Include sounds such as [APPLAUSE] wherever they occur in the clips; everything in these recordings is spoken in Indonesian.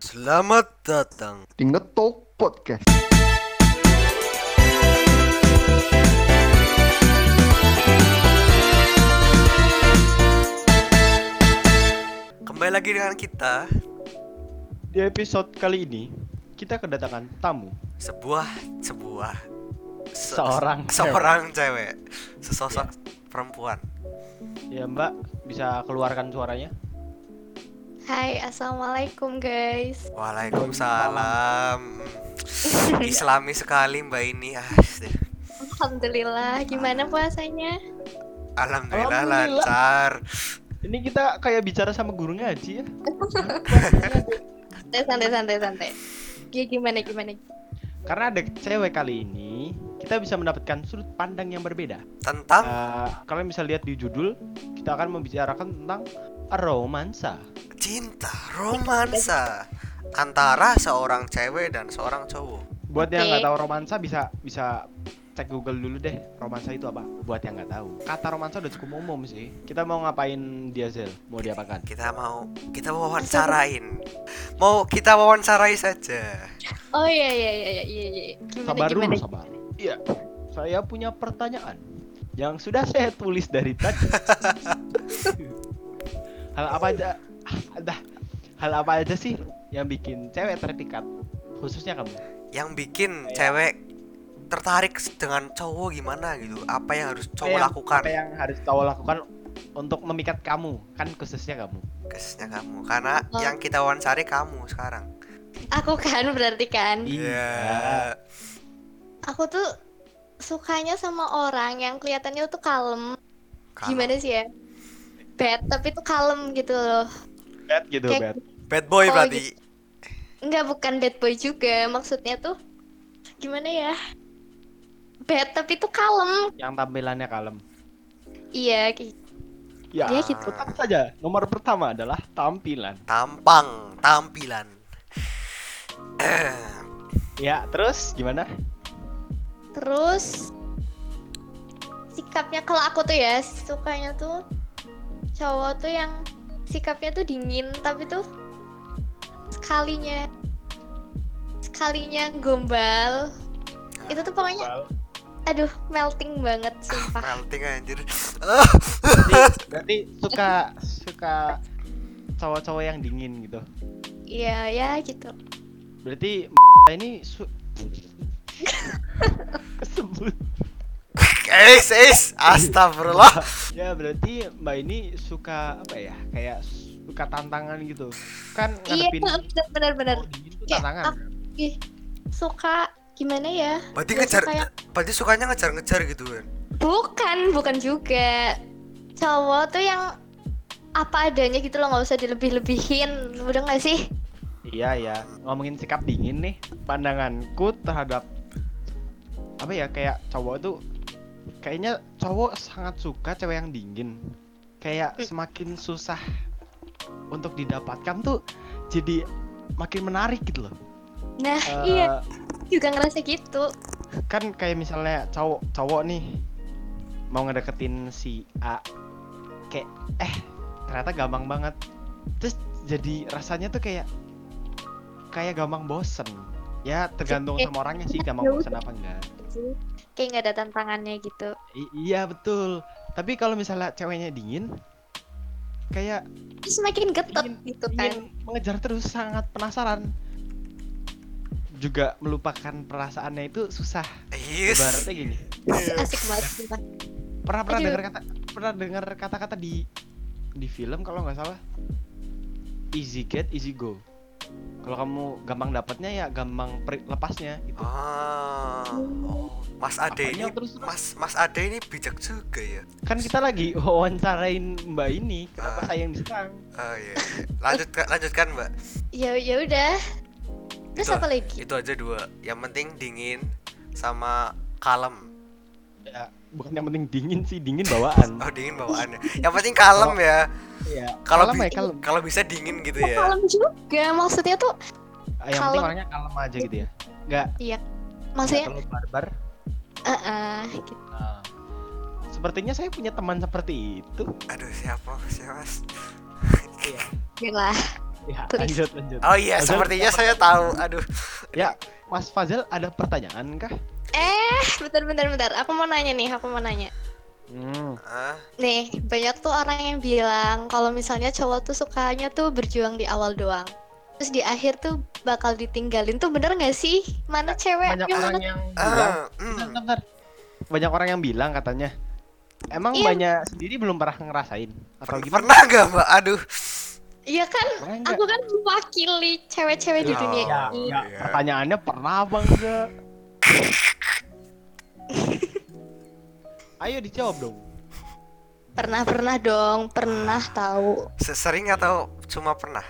Selamat datang. di Ngetok Podcast. Kembali lagi dengan kita. Di episode kali ini kita kedatangan tamu. Sebuah sebuah se- Seorang seorang cewek, sesosok perempuan. ya Mbak. Bisa keluarkan suaranya Hai, assalamualaikum guys. Waalaikumsalam. [LAUGHS] Islami sekali Mbak ini. Alhamdulillah, gimana puasanya? Alhamdulillah, Alhamdulillah. lancar. ini kita kayak bicara sama guru ngaji ya [LAUGHS] Santai, santai, santai, santai. Ya gimana, gimana? Karena ada cewek kali ini kita bisa mendapatkan sudut pandang yang berbeda Tentang Eh, kalian bisa lihat di judul kita akan membicarakan tentang romansa cinta, romansa antara seorang cewek dan seorang cowok. buat yang Oke. nggak tahu romansa bisa bisa cek Google dulu deh romansa itu apa buat yang nggak tahu kata romansa udah cukup umum sih kita mau ngapain dia Zel mau diapakan Kita mau kita mau wawancarain. Mau kita wawancarai saja. Oh iya, iya, iya, iya, iya, iya. Gimana, Sabar dulu, sabar. Iya, saya punya pertanyaan yang sudah saya tulis dari tadi. [LAUGHS] hal apa aja? Ada hal apa aja sih yang bikin cewek terpikat? Khususnya kamu. Yang bikin Kayak- cewek tertarik dengan cowok gimana gitu. Apa yang harus cowok Apa yang- lakukan? Apa yang harus cowok lakukan untuk memikat kamu? Kan khususnya kamu. Khususnya kamu. Karena Oh. yang kita wawancari kamu sekarang. Aku kan berarti kan. Iya. Aku tuh sukanya sama orang yang kelihatannya tuh kalem. Gimana sih ya? Bad, tapi tuh kalem gitu loh. Bad gitu, Kayak- bad. Bad boy Oh, berarti. Enggak, bukan bad boy juga. Maksudnya tuh gimana ya? Bad tapi tuh kalem. Yang tampilannya kalem. Iya, kayak Ya, Iya gitu. tetap saja. Nomor pertama adalah tampilan. Tampang, tampilan. [CLEARS THROAT] Ya, terus gimana? Terus sikapnya kalau aku tuh ya sukanya tuh cowok tuh yang sikapnya tuh dingin tapi tuh sekalinya sekalinya gombal itu tuh pokoknya aduh melting banget sumpah Melting anjir. berarti, [LAUGHS] berarti suka suka cowok-cowok yang dingin gitu. iya ya gitu Berarti ini su [LAUGHS] kesebut. Eis, eis. Astagfirullah. Ya berarti Mbak ini suka apa ya? Kayak suka tantangan gitu. Kan iya ngadepin benar-benar dingin tuh Kayak tantangan. aku- ih suka gimana ya Berarti ngejar, suka yang- berarti sukanya ngejar-ngejar gitu kan? Bukan, bukan juga. Cowok tuh yang apa adanya gitu loh, nggak usah dilebih-lebihin. Udah nggak sih? Iya ya. Ngomongin sikap dingin nih, pandanganku terhadap apa ya kayak cowok tuh kayaknya cowok sangat suka cewek yang dingin. Kayak semakin susah untuk didapatkan tuh jadi makin menarik gitu loh. Nah, Eh, iya, juga ngerasa gitu. kan kayak misalnya cowok cowok nih mau ngedeketin si A kayak eh ternyata gampang banget terus jadi rasanya tuh kayak kayak gampang bosen ya tergantung sama orangnya sih [LAUGHS] gampang ya bosen apa enggak Kayak nggak ada tantangannya gitu. I- iya betul tapi kalau misalnya ceweknya dingin kayak semakin getot gitu kan. ingin mengejar terus sangat penasaran juga melupakan perasaannya itu susah Yes. ibaratnya gini Asik banget pernah pernah dengar kata pernah dengar kata-kata di di film kalau nggak salah easy get easy go kalau kamu gampang dapatnya ya gampang lepasnya gitu Ah, oh. Mas Ade ini, Apanya terus terus? Mas Mas Ade ini bijak juga ya. kan kita lagi wawancarain mbak ini kenapa Ah. saya yang diserang Oh iya. iya. Lanjutkan, lanjutkan Mbak. Ya ya udah. Terus Itu- apa lagi? Itu aja dua. Yang penting dingin sama kalem. ya bukan yang penting dingin sih dingin bawaan [LAUGHS] Oh dingin bawaannya. Yang penting kalem ya. Iya. Kalau kalem bi- ya kalem kalau bisa dingin gitu Oh, ya. kalem juga. Maksudnya tuh, Ah, yang penting kalem. orangnya kalem aja gitu ya nggak nggak maksudnya, terlalu barbar eh, eh, gitu. Nah, sepertinya saya punya teman seperti itu Aduh siapa siapa Mas? Iya. Gila. Ya, lanjut lanjut. Oh iya, Fazal, sepertinya saya tahu. Aduh. Ya, Mas Fazal ada pertanyaan kah? Eh, bentar bentar bentar. Aku mau nanya nih, aku mau nanya. Hmm. Nih, banyak tuh orang yang bilang kalau misalnya cowok tuh sukanya tuh berjuang di awal doang. Terus di akhir tuh bakal ditinggalin tuh bener nggak sih? Mana cewek Banyak yang orang mana- yang bilang, ah, hmm. Bentar, bentar. Banyak orang yang bilang katanya. Emang Iya. banyak sendiri belum pernah ngerasain atau gimana? Pernah nggak mbak? Aduh. Iya kan, nggak? aku kan mewakili cewek-cewek di Ya, dunia Ya, ini. ya, Iya. pertanyaannya pernah apa enggak? [LAUGHS] Ayo dijawab dong. Pernah pernah dong, pernah tahu. Sesering atau cuma pernah?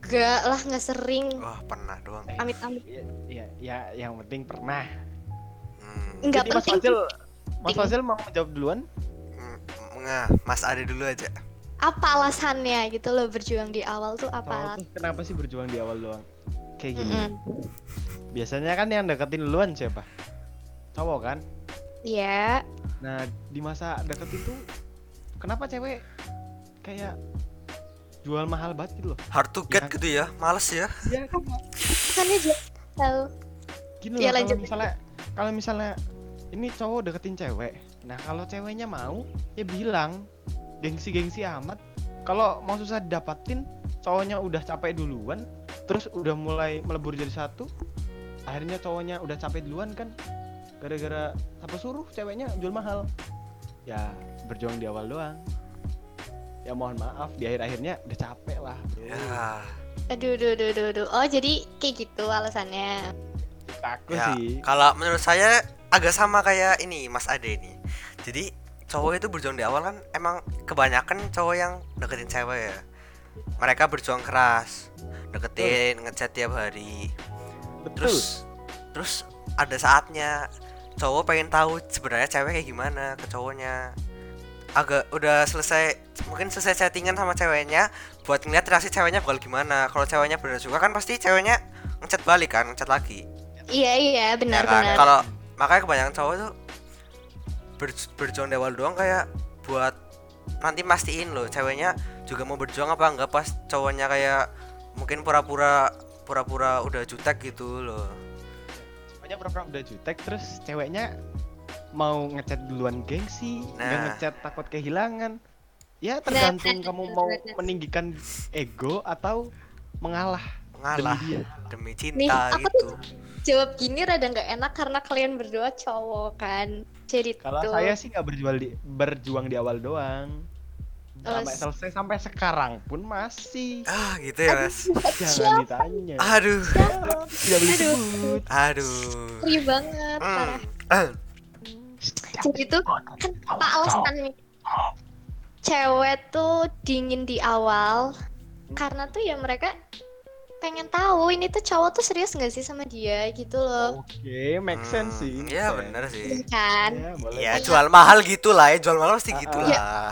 Gak lah, nggak sering. Wah pernah doang. Amit-amit. Ya, ya, ya, yang penting pernah. Hmm. Nggak Jadi Mas penting. Fazil, Mas Penting. Fazil mau menjawab duluan? Hmm, Nggak, Mas Ade dulu aja. Apa alasannya gitu loh berjuang di awal tuh apa tuh kenapa sih berjuang di awal doang? Kayak gini. Mm-mm. Biasanya kan yang deketin duluan siapa? Cowok kan? Iya. Nah, di masa deket itu kenapa cewek kayak jual mahal banget gitu loh? Hard to get Ya. gitu ya, males ya. Iya kan? Bukannya dia tahu. Gini Ya, loh, kalau lanjut. misalnya kalau misalnya ini cowok deketin cewek. Nah, kalau ceweknya mau, ya bilang gengsi-gengsi amat. Kalau mau susah dapatin, cowoknya udah capek duluan, terus udah mulai melebur jadi satu. Akhirnya cowoknya udah capek duluan kan. Gara-gara apa suruh ceweknya jual mahal. Ya, berjuang di awal doang. Ya mohon maaf, di akhir-akhirnya udah capek lah. bro. Ya. Aduh, aduh, aduh, aduh, aduh. Oh, jadi kayak gitu alasannya. Aku Ya, sih. kalau menurut saya agak sama kayak ini Mas Ade ini. Jadi cowok itu berjuang di awal kan emang kebanyakan cowok yang deketin cewek ya. Mereka berjuang keras, deketin, ngechat tiap hari. Betul. Terus terus ada saatnya cowok pengen tahu sebenarnya cewek kayak gimana ke cowoknya. Agak udah selesai mungkin selesai chattingan sama ceweknya buat ngeliat reaksi ceweknya bakal gimana. Kalau ceweknya bener suka kan pasti ceweknya ngechat balik kan, ngechat lagi. Iya, iya, Ya benar, kan? benar. Kalau makanya kebanyakan cowok tuh ber- berjuang di awal doang kayak buat nanti mastiin loh ceweknya juga mau berjuang apa enggak pas cowoknya kayak mungkin pura-pura pura-pura udah jutek gitu loh. Pokoknya pura-pura udah jutek terus ceweknya mau ngechat duluan gengsi, nggak Nah. ngechat takut kehilangan. Ya tergantung nah, kamu nah, mau nah, nah. meninggikan ego atau mengalah Mengalah demi dia. demi Nih, cinta aku gitu. Jawab gini rada nggak enak karena kalian berdua cowok kan. Jadi Kalau tuh. saya sih nggak berjual di berjuang di awal doang. Oh, Sampai selesai sampai sekarang pun masih. Ah, gitu ya, Mas. Jangan ditanya. Aduh. Tidak boleh Aduh. disebut. Aduh. Free banget, Hmm. parah. Ah, Jadi tuh kan apa alasannya? Cewek tuh dingin di awal karena tuh ya mereka pengen tahu ini tuh cowok tuh serius nggak sih sama dia gitu loh. Oke, make sense sih. hmm, Iya make bener sense. sih. Iya kan? Ya, boleh. Ya jual mahal gitu lah ya, jual mahal pasti Ah, gitu Iya. lah.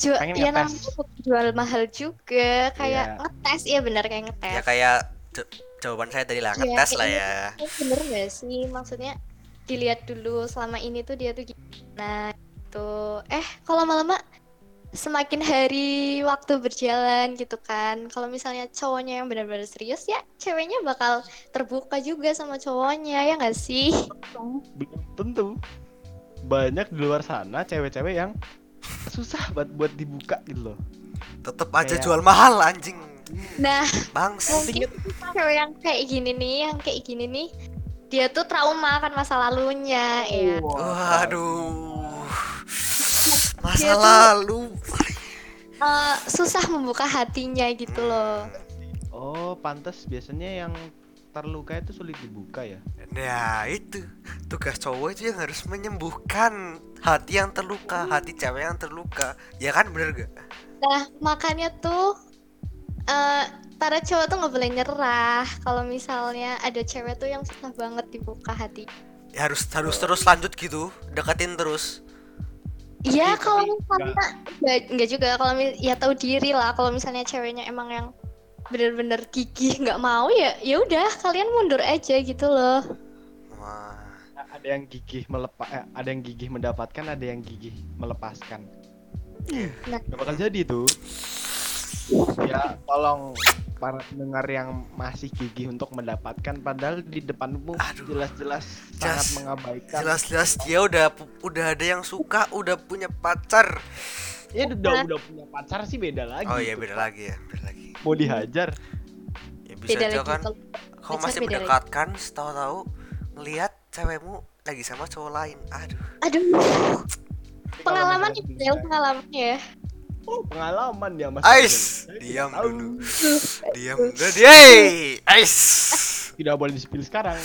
Ju Pengen ya namanya jual mahal juga kayak Iya. ngetes ya benar kayak ngetes. Ya kayak ja- jawaban saya tadi lah, Iya, ngetes lah kayak ya. bener gak sih maksudnya dilihat dulu selama ini tuh dia tuh gimana gitu eh kalau lama-lama semakin hari waktu berjalan gitu kan kalau misalnya cowoknya yang benar-benar serius ya ceweknya bakal terbuka juga sama cowoknya ya nggak sih Belum tentu. Banyak di luar sana cewek-cewek yang susah buat buat dibuka gitu loh. Tetep aja Kayak- jual mahal anjing. nah Bangsa. mungkin cewek yang kayak gini nih yang kayak gini nih dia tuh trauma kan masa lalunya ya Waduh. Masa Dia tuh- lalu. Eh, susah membuka hatinya gitu loh Oh, pantas biasanya yang terluka itu sulit dibuka ya. Nah itu tugas cowok itu yang harus menyembuhkan hati yang terluka, hati cewek yang terluka. Ya kan bener gak? Nah, makanya tuh eh para cowok tuh nggak boleh nyerah. Kalau misalnya ada cewek tuh yang susah banget dibuka hati. Ya harus harus terus lanjut gitu, deketin terus. Iya, Tapi- kalau misalnya nggak nggak juga kalau ya tahu diri lah. Kalau misalnya ceweknya emang yang bener-bener gigih nggak mau ya ya udah kalian mundur aja gitu loh. Wah. Ada yang gigih melepas, ada yang gigih mendapatkan, ada yang gigih melepaskan. Nah. Gak bakal jadi tuh. ya tolong para pendengar yang masih gigih untuk mendapatkan padahal di depanmu jelas-jelas sangat mengabaikan. Jelas-jelas dia udah udah ada yang suka udah punya pacar. Ya udah udah punya pacar sih beda lagi oh iya beda Pak. lagi ya beda lagi. Mau dihajar? Ya bisa beda aja lagi. kan. Kalau kau masih mendekatkan tahu-tahu ngelihat cewekmu lagi sama cowok lain. Aduh. Aduh. Pengalaman misalnya ya bisa- pengalaman ya pengalaman ya mas Ais, diam tahu. dulu. diam dulu dia ais tidak boleh di spill sekarang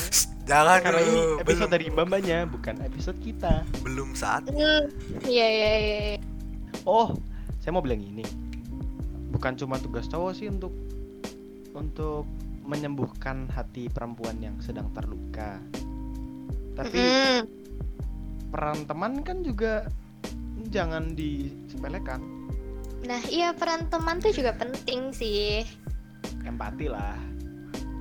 jangan karena ini episode belum dari mbak-mbaknya bukan episode kita belum saat Hmm, iya iya iya iya. Oh, saya mau bilang ini. Bukan cuma tugas cowok sih untuk untuk menyembuhkan hati perempuan yang sedang terluka. Tapi Mm-mm. peran teman kan juga jangan disepelekan. Nah iya peran teman tuh juga penting sih Empati lah.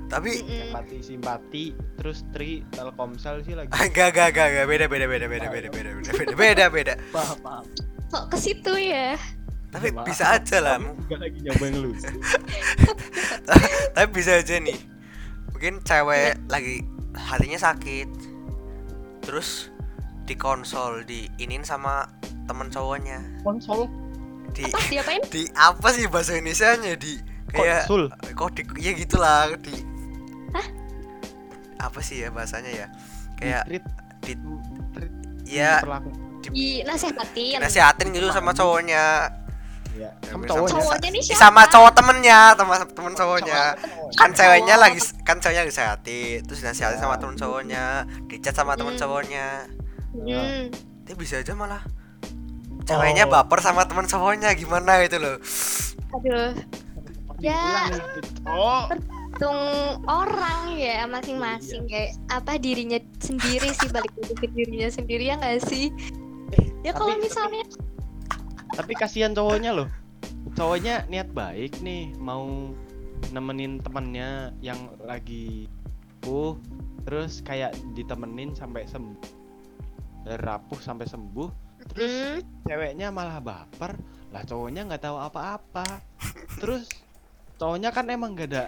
tapi Mm-mm. Empati, simpati, terus tri Telkomsel sih lagi. [LAUGHS] Enggak, enggak, enggak, enggak, beda, beda, beda, beda, beda, beda, beda, beda, beda, beda. [LAUGHS] Paham, paham. kok ke situ ya Tapi Maaf, bisa aja lah, juga lagi nyobain lu. [LAUGHS] tapi bisa aja nih. Mungkin cewek lagi hatinya sakit, terus di konsol diinin sama temen cowoknya, Konsol, di apa? Diapain? di apa sih bahasa Indonesia-nya? Di kayak konsul. kok di ya gitulah di apa sih ya bahasanya ya? Kayak Treat, di treat, ya di nasehatin nasihatin gitu sama cowoknya. Ya, Ya, bisa- cowoknya. cowoknya nih siapa? sama cowok temennya teman temen cowoknya. Cowok- kan ceweknya lagi kan ceweknya lagi sehati terus dinasihatin sama Ya. temen cowoknya. Dicat sama temen Hmm. cowoknya. Hmm. tapi bisa aja malah ceweknya Oh. baper sama temen cowoknya gimana itu loh aduh Ya. Diulang nih, cowok. tung orang ya masing-masing kayak apa dirinya sendiri sih balik lagi ke dirinya sendiri ya nggak sih ya kalau misalnya tapi kasihan cowoknya loh cowoknya niat baik nih mau nemenin temennya yang lagi uh terus kayak ditemenin sampai sembuh rapuh sampai sembuh hmm, ceweknya malah baper. Lah cowoknya nggak tahu apa-apa. Terus cowoknya kan emang nggak ada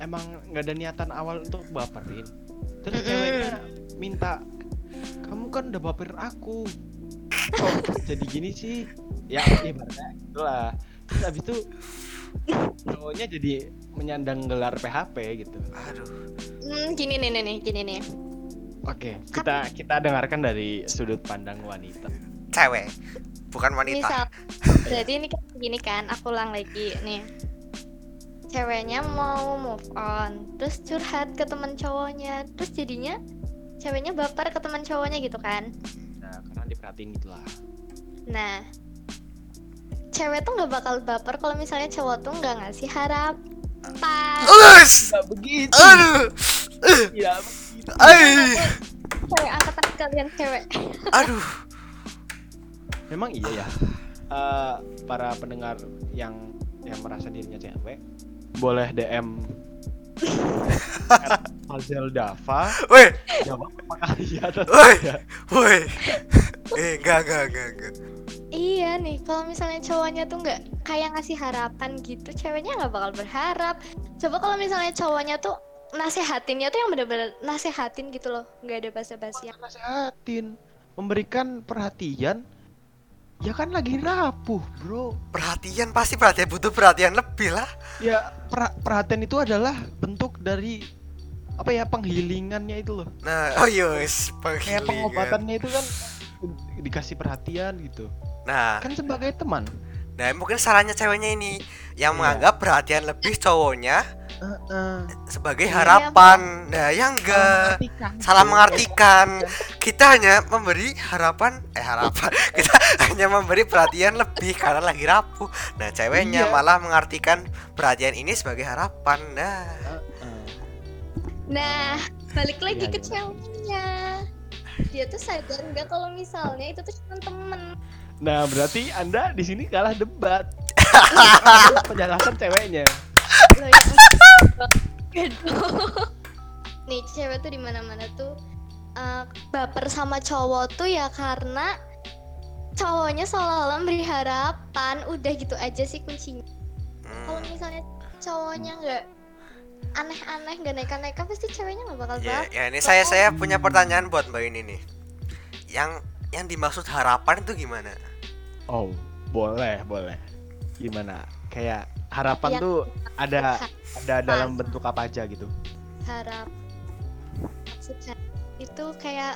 emang nggak ada niatan awal untuk baperin. Terus Mm-mm. ceweknya minta kamu kan udah baperin aku. Kok jadi gini sih? Ya ibaratnya itulah. Terus abis itu cowoknya jadi menyandang gelar PHP gitu. Aduh. Hmm, gini nih nih nih gini nih. Oke kita kita dengarkan dari sudut pandang wanita cewek bukan wanita. Misal jadi ini kan gini kan aku ulang lagi nih. Ceweknya mau move on terus curhat ke teman cowoknya terus jadinya ceweknya baper ke teman cowoknya gitu kan? Nah karena diperhatiin gitulah. Nah cewek tuh nggak bakal baper kalau misalnya cowok tuh nggak ngasih harapan. Us! tidak begitu. Aduh! Tidak begitu. Cewek angkatan kalian cewek. Aduh Memang iya ya. Eh, para pendengar yang yang merasa dirinya cewek boleh DM [LAUGHS] Hazel Dava woi jawab apakah iya atau Woi. woi eh enggak enggak enggak enggak iya nih kalau misalnya cowoknya tuh nggak kayak ngasih harapan gitu ceweknya nggak bakal berharap coba kalau misalnya cowoknya tuh nasehatinnya tuh yang bener-bener nasehatin gitu loh nggak ada basa-basi yang Nasehatin, memberikan perhatian. Ya kan lagi rapuh, Bro. perhatian pasti perhatian butuh perhatian lebih lah Ya, per- perhatian itu adalah bentuk dari apa ya penghilingannya itu loh. nah oh yes Kayak penghilingan pengobatannya itu kan dikasih perhatian gitu. nah Kan sebagai teman. nah mungkin salahnya ceweknya ini yang Iya. menganggap perhatian lebih cowoknya Heeh. sebagai Iya, harapan nah ya enggak Mengartikan. salah mengartikan kita hanya memberi harapan eh harapan [LAUGHS] kita hanya memberi perhatian lebih karena lagi rapuh nah ceweknya Iya. malah mengartikan perhatian ini sebagai harapan nah Heeh. nah balik lagi Iya, ke iya. ceweknya dia tuh sadar nggak kalau misalnya itu tuh cuma temen Nah, berarti Anda di sini kalah debat. [LAUGHS] Penjelasan ceweknya. Loh, dong. [LAUGHS] nih cewek tuh di mana mana tuh eh, baper sama cowok tuh ya karena cowoknya seolah-olah memberi harapan udah gitu aja sih kuncinya hmm, misalnya cowoknya nggak aneh-aneh nggak neka-neka pasti ceweknya nggak bakal Ya, baper ya ini saya saya punya pertanyaan buat Mbak ini nih. Yang yang dimaksud harapan itu gimana? Oh, boleh, boleh. Gimana? Kayak harapan Yang- tuh ada ada dalam bentuk apa aja gitu. harap maksudnya itu kayak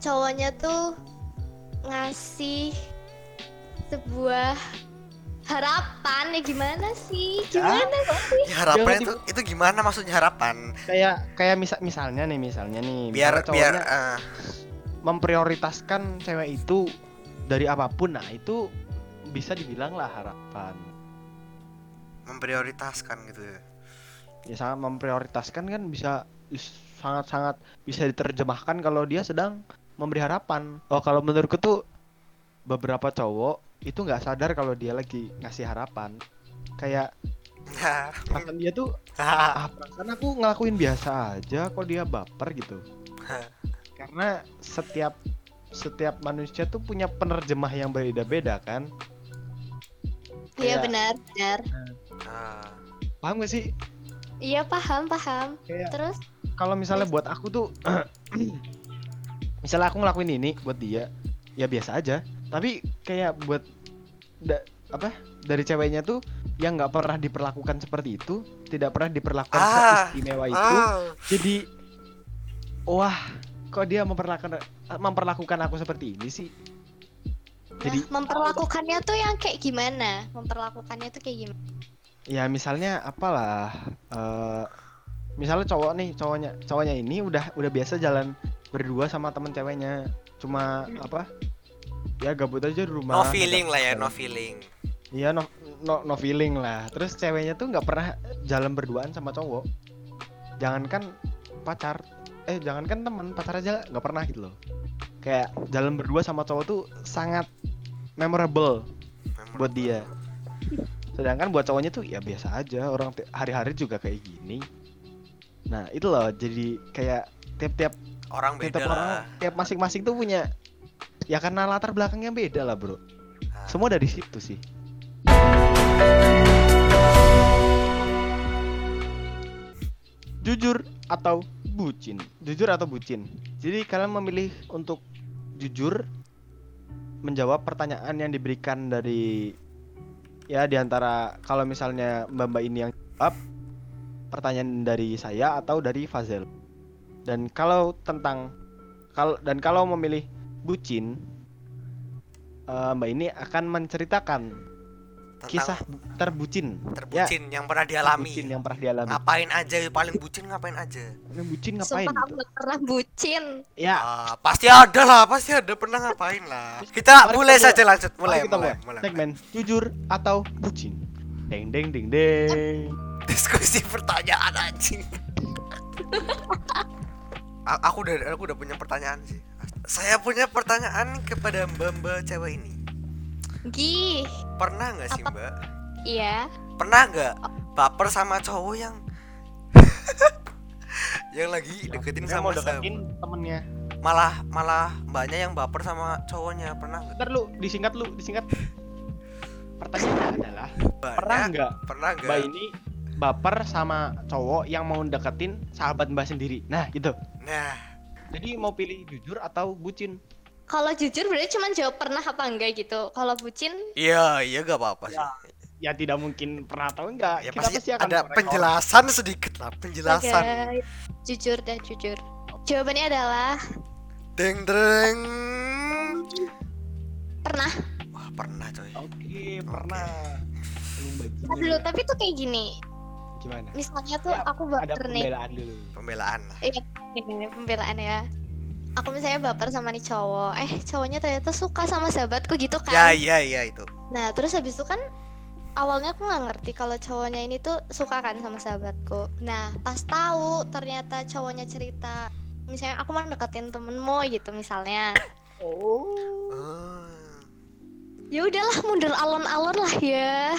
cowoknya tuh ngasih sebuah harapan ya gimana sih gimana sih Ya, harapan itu itu gimana maksudnya harapan? Kayak kayak misal misalnya nih, misalnya nih, Biar misalnya biar eh, memprioritaskan cewek itu dari apa pun. Nah, itu bisa dibilang lah harapan. Memprioritaskan gitu ya. Ya sangat memprioritaskan kan bisa sangat-sangat bisa diterjemahkan kalau dia sedang memberi harapan. Oh, kalau menurutku tuh beberapa cowok itu nggak sadar kalau dia lagi ngasih harapan. Kayak Nah, perasaan dia tuh [LAUGHS] ah perasaan aku ngelakuin biasa aja kok dia baper gitu. [LAUGHS] Karena setiap setiap manusia tuh punya penerjemah yang berbeda-beda kan. iya benar benar Ah, Paham gak sih? iya paham paham. Kayak terus? kalau misalnya buat aku tuh [CLEARS THROAT] misalnya aku ngelakuin ini buat dia ya biasa aja. Tapi kayak buat da- apa dari ceweknya tuh yang nggak pernah diperlakukan seperti itu tidak pernah diperlakukan Ah, seistimewa itu ah, jadi wah kok dia memperlakukan memperlakukan aku seperti ini sih? Jadi nah, memperlakukannya tuh yang kayak gimana? Memperlakukannya tuh kayak gimana ya misalnya apalah eh misalnya cowok nih cowoknya cowoknya ini udah udah biasa jalan berdua sama temen ceweknya. Cuma apa? Ya gabut aja di rumah no feeling lah ya, no feeling. iya no, no no feeling lah. Terus ceweknya tuh nggak pernah jalan berduaan sama cowok. Jangankan pacar eh jangankan teman pacar aja nggak pernah gitu loh. Kayak jalan berdua sama cowok tuh sangat memorable. buat dia sedangkan buat cowoknya tuh ya biasa aja orang hari-hari juga kayak gini. Nah itu loh jadi kayak tiap-tiap Orang beda tiap lah. orang tiap masing-masing tuh punya ya karena latar belakangnya beda lah bro. Ah. semua dari situ sih. Jujur atau bucin? Jujur atau bucin? Jadi kalian memilih untuk jujur menjawab pertanyaan yang diberikan dari ya di antara kalau misalnya mbak mbak ini yang jawab pertanyaan dari saya atau dari Fazel. Dan kalau tentang kalau dan kalau memilih bucin eh, mbak ini akan menceritakan Tentang kisah bu- terbucin ya terbucin yang pernah dialami. bucin yang pernah dialami Ngapain aja paling bucin ngapain aja? Paling bucin ngapain Sumpah aku gitu? pernah bucin ya Ah, pasti ada lah, pasti ada pernah ngapain lah. Kita Mari mulai kita saja lanjut, mulai, kita mulai, mulai. mulai. segmen jujur atau bucin deng deng deng deng Diskusi pertanyaan anjing. Aku udah aku udah punya pertanyaan sih. Saya punya pertanyaan kepada mbak-mbak cewek ini. Gih. Pernah nggak sih Apa? mbak? iya. Pernah nggak baper sama cowok yang [LAUGHS] yang lagi deketin Dia sama mau deketin temennya. Malah malah mbaknya yang baper sama cowoknya. Pernah nggak? ntar lu disingkat lu disingkat. Pertanyaannya adalah pernah Mbaknya nggak pernah mbak nggak? ini baper sama cowok yang mau deketin sahabat mbak sendiri? Nah gitu. Nah, jadi mau pilih jujur atau bucin kalau jujur berarti cuma jawab pernah apa enggak gitu kalau bucin iya iya gak apa-apa sih. Ya, ya tidak mungkin pernah tahu enggak Ya kita pasti pasti akan ada korek penjelasan sedikit lah, penjelasan. Oke, jujur dah jujur jawabannya adalah Deng deng. pernah Wah, pernah coy. oke pernah Ini bajingan Ntar dulu tapi tuh kayak gini gimana misalnya tuh Ya, aku ada baper nih pembelaan dulu Pembelaan. Iya, pembelaan ya. Aku misalnya baper sama nih cowok, eh cowoknya ternyata suka sama sahabatku gitu kan. Ya iya iya itu. Nah terus habis itu kan awalnya aku nggak ngerti kalau cowoknya ini tuh suka kan sama sahabatku. Nah pas tahu ternyata cowoknya cerita, misalnya aku mau deketin temenmu gitu misalnya. oh Oh. Ya udahlah mundur alon-alon lah ya.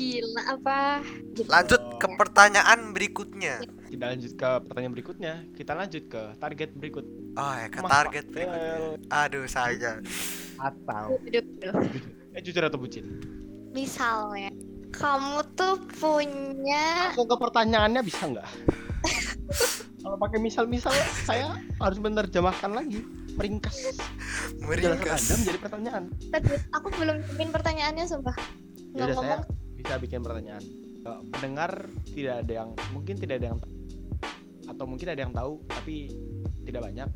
Gila apa? Gitu. Lanjut ke pertanyaan berikutnya. kita lanjut ke pertanyaan berikutnya kita lanjut ke target berikut Oh ya ke Mas target Pavel. berikutnya. Aduh saya. atau Aduh, aduh. eh jujur atau bucin Misalnya, kamu tuh punya Langsung ke pertanyaannya bisa nggak? Kalau pakai misal-misal saya harus menerjemahkan lagi, meringkas meringkas Anda menjadi pertanyaan. Tadi aku belum bikin pertanyaannya sumpah. Ya Nggak saya ngomong. Bisa bikin pertanyaan. Eh, Pendengar tidak ada yang mungkin tidak ada yang atau mungkin ada yang tahu tapi tidak banyak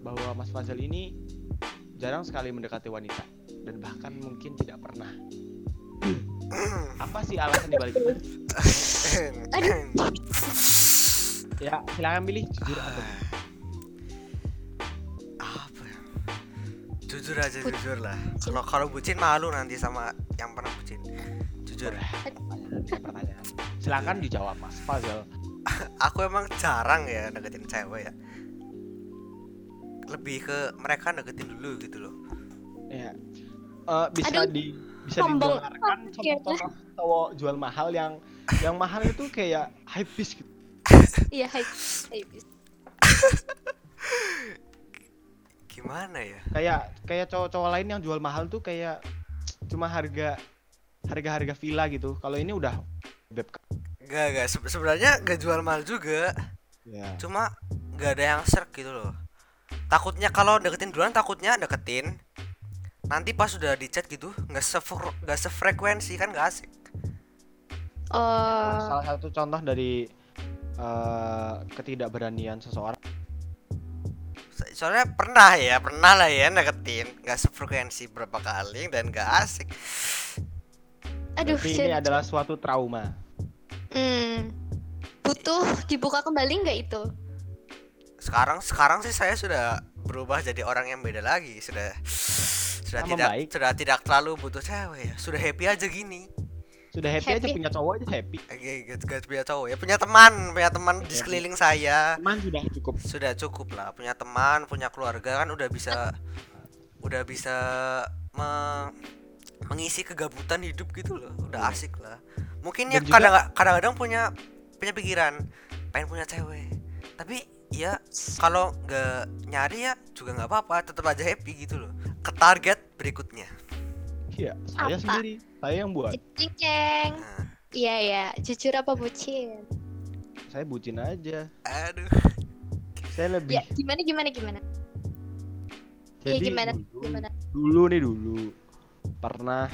bahwa Mas Fazal ini jarang sekali mendekati wanita dan bahkan mungkin tidak pernah. Apa sih alasan dibalik itu? Ya, silakan pilih jujur atau jujur aja jujur lah kalau kalau bucin malu nanti sama yang pernah bucin jujur pertanyaan. Silakan dijawab Mas Fazal. [LAUGHS] aku emang jarang ya deketin cewek ya lebih ke mereka deketin dulu gitu loh Ya. Eh, bisa Aduh, di bisa sombong didengarkan contoh-contoh cowok jual mahal yang yang mahal itu kayak high piece gitu. Iya. Hai, bis. [LAUGHS] gimana ya Kayak kayak cowok-cowok lain yang jual mahal tuh kayak cuma harga harga-harga villa gitu. Kalau ini udah beb Gak, gak. Se- sebenarnya gak jual mahal juga. ya. Cuma gak ada yang serk gitu loh. Takutnya kalau deketin duluan takutnya deketin. Nanti pas udah di chat gitu nggak sefre nggak sefrekuensi kan gak asik. Oh, Salah satu contoh dari eh, ketidakberanian seseorang Soalnya pernah ya, pernah lah ya deketin nggak sefrekuensi berapa kali dan gak asik. aduh. Tapi ini adalah suatu trauma. Hmm. Butuh dibuka kembali nggak itu? Sekarang sekarang sih saya sudah berubah jadi orang yang beda lagi. Sudah sudah Sama tidak baik. sudah tidak terlalu butuh cewek ya. Sudah happy aja gini. Sudah happy, aja Happy. punya cowok aja happy. Oke, gak, gak punya cowok ya, punya teman, punya teman di sekeliling saya. Teman sudah cukup. Sudah cukup lah, punya teman, punya keluarga kan udah bisa udah bisa me- mengisi kegabutan hidup gitu loh. Udah asik lah. Mungkin ya Dan kadang-kadang punya punya pikiran pengen punya cewek. Tapi ya kalau nggak nyari ya juga nggak apa-apa, tetap aja happy gitu loh. Ke target berikutnya. Iya, saya Apa? sendiri. Saya yang buat. Cing ceng. Nah, Iya ya, jujur apa bucin? Saya bucin aja. aduh. Saya lebih Ya, gimana gimana gimana? Iya Jadi gimana? dulu, Gimana? dulu nih dulu pernah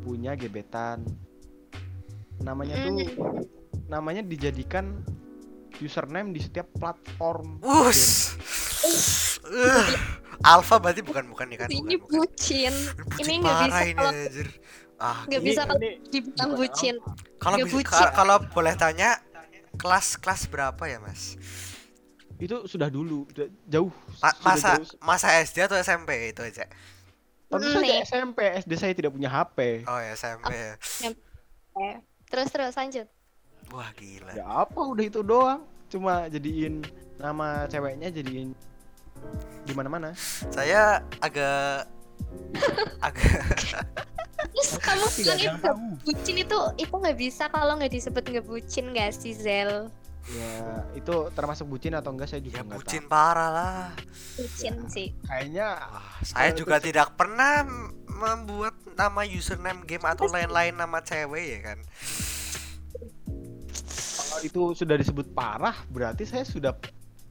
punya gebetan. Namanya tuh Hmm. namanya dijadikan username di setiap platform. Uh, Alpha berarti bukan bukan nih kan? Ini Bukan, bukan. bucin. [LAUGHS] Bucin Ini nggak bisa ini kalau. Ah, nggak Ini- bisa kalau dibilang bucin. kalau kalau boleh tanya kelas kelas berapa ya, Mas? itu sudah dulu, udah jauh. Ma- sudah masa jauh. masa SD atau SMP itu aja? Tentu Hmm, saja. SMP, SD saya tidak punya HP. Oh ya SMP. ya. Eh, Terus terus lanjut. Wah gila. Ya apa udah itu doang. Cuma jadiin nama ceweknya jadiin di mana-mana. Saya agak [LAUGHS] agak Terus kamu Tidak bilang itu tahu. bucin itu itu nggak bisa kalau nggak disebut nggak bucin nggak sih Zel? Ya, itu termasuk bucin atau enggak saya juga ya enggak bucin tahu. parah lah. Bucin sih. Kayaknya Wah, saya Kalau juga itu- tidak pernah membuat nama username game atau lain-lain nama cewek ya kan. kalau itu sudah disebut parah, berarti saya sudah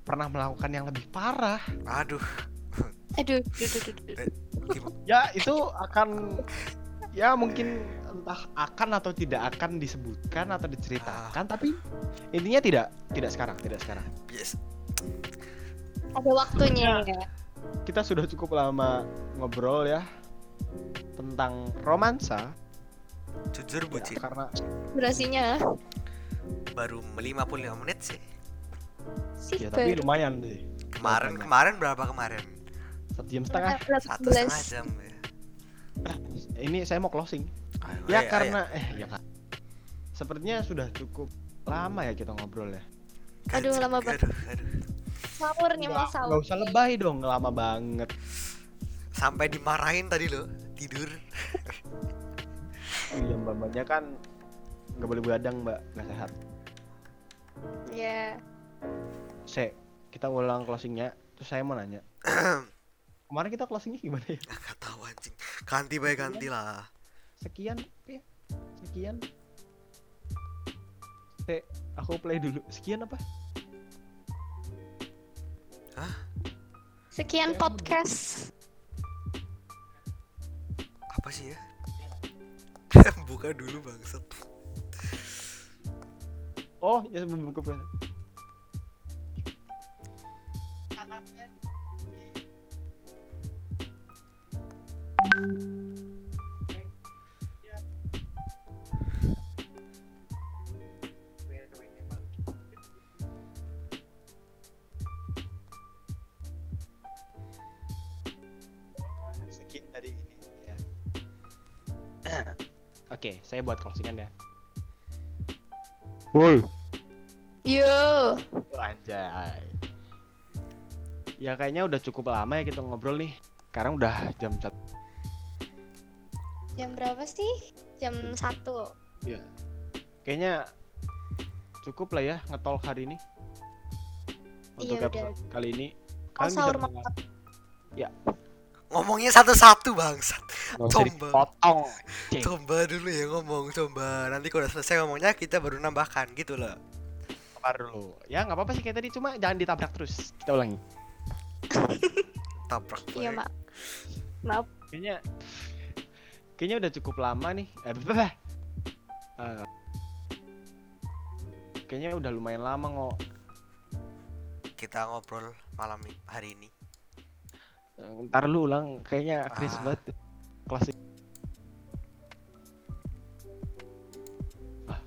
pernah melakukan yang lebih parah. Aduh. Aduh, duh, duh, duh, duh. Gim- Ya, itu akan ya mungkin entah akan atau tidak akan disebutkan atau diceritakan, tapi intinya tidak, tidak sekarang, tidak sekarang. Yes. Ada waktunya ya. Kita sudah cukup lama ngobrol ya tentang romansa Jujur ya, bucin. karena Durasinya Baru 55 menit sih. Sih ya tapi lumayan deh. Kemarin Banyak. kemarin berapa kemarin? Satu jam setengah. Satu setengah 18. jam ya. Ini saya mau closing. Ayo, Ya ayo, karena eh ya kan. Sepertinya sudah cukup lama ya kita ngobrol ya. ayo. Aduh, lama banget. Aduh, aduh. sahur nih mau sahur. nggak usah lebay dong, lama banget. Sampai dimarahin tadi lo tidur. Iya mbak-mbaknya kan nggak boleh begadang mbak, nggak sehat. Ya. Se, kita ulang closingnya. Terus saya mau nanya. [CLEARS THROAT] Kemarin kita closingnya gimana ya? Gak tahu anjing. Ganti baik ganti lah. Sekian, ya. sekian Teh, aku play dulu sekian apa Sekian Ya, podcast. apa sih ya [LAUGHS] buka dulu bangsat oh ya sebelum buka sekian dari ini ya [CLEARS THROAT] oke saya buat closingan ya Woi. Yo. Anjay. Ya kayaknya udah cukup lama ya kita ngobrol nih. Sekarang udah jam satu. Sih? Jam satu. Ya. Kayaknya cukup lah ya ngetol hari ini. Untuk Iya, episode kali ini. Oh, Kalian sahur bisa makan. ngomongnya satu-satu bangsat usah Coba. dipotong. Cing. coba dulu ya ngomong coba nanti kalau udah selesai ngomongnya kita baru nambahkan gitu loh Sabar dulu. Ya nggak apa-apa sih kayak tadi cuma jangan ditabrak terus. Kita ulangi. [LAUGHS] tabrak Iya. Mak. Kayaknya kayaknya udah cukup lama nih. Eh, bah. Eh, kayaknya udah lumayan lama ngok. kita ngobrol malam hari ini Eh, Ntar lu ulang kayaknya Chris Ah. banget klasik ah,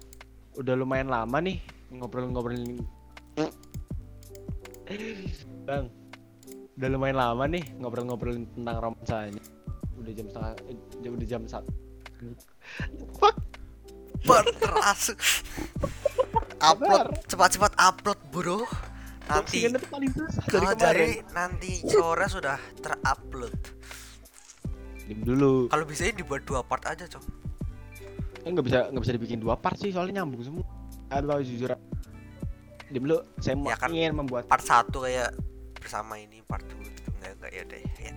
udah lumayan lama nih ngobrol-ngobrolin bang udah lumayan lama nih ngobrol-ngobrolin tentang romansanya udah jam setengah eh, udah jam satu fuck. Berterasa upload cepat-cepat upload bro. Nanti kalau kemarin. dari nanti sore sudah terupload. Diam dulu. Kalau bisa ini dibuat dua part aja cok. Eh, nggak bisa nggak bisa dibikin dua part sih soalnya nyambung semua. Atau jujur Diam dulu. Saya mau Ya kan. ingin membuat part satu kayak bersama ini part dua. Gitu nggak nggak ya deh. Ya.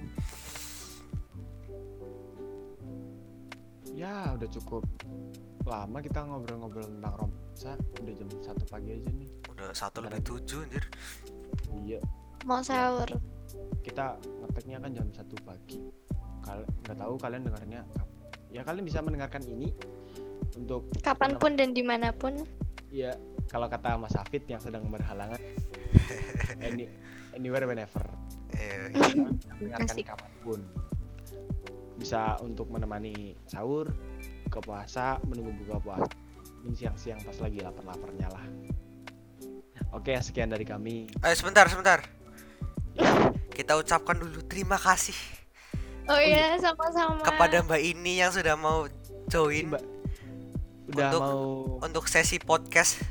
Ya udah cukup lama kita ngobrol-ngobrol tentang romansa. Udah jam satu pagi aja nih. Udah satu lebih tujuh anjir. Iya. Mau sahur. kita ngeteknya kan jam satu pagi. Kal nggak tahu kalian dengarnya Ya kalian bisa mendengarkan ini Untuk Kapan pun dan di mana pun. ya kalau kata Mas Hafid yang sedang berhalangan. [LAUGHS] Any, Anywhere whenever. Eh, Mendengarkan kapan pun Bisa untuk menemani sahur Buka puasa Menunggu buka puasa Mungkin siang-siang pas lagi lapar-laparnya lah Oke sekian dari kami eh sebentar sebentar kita ucapkan dulu terima kasih Oh iya, sama-sama. kepada Mbak ini yang sudah mau join Mbak udah Untuk- mau untuk sesi podcast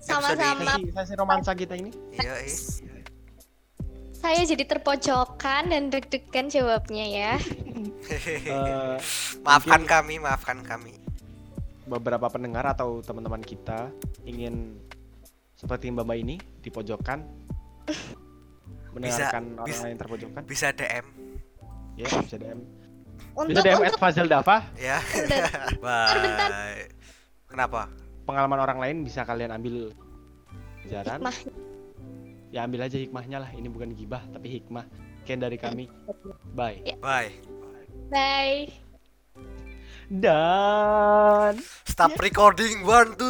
episode Sama-sama. sesi, sesi romansa kita ini iya eh. Saya jadi terpojokan dan deg-degan jawabnya ya. [LAUGHS] Eh, maafkan mungkin kami maafkan kami. Beberapa pendengar atau teman-teman kita ingin seperti mbak mbak ini di pojokan mendengarkan orang bisa. lain terpojokan bisa DM ya bisa DM Untuk bisa DM untuk Fazal Dava. Ya. [LAUGHS] [LAUGHS] Bye. Kenapa? Pengalaman orang lain bisa kalian ambil hikmah. ya ambil aja hikmahnya lah. Ini bukan gibah tapi hikmah. Sekian dari kami. Bye. Bye Bye. dan stop recording one two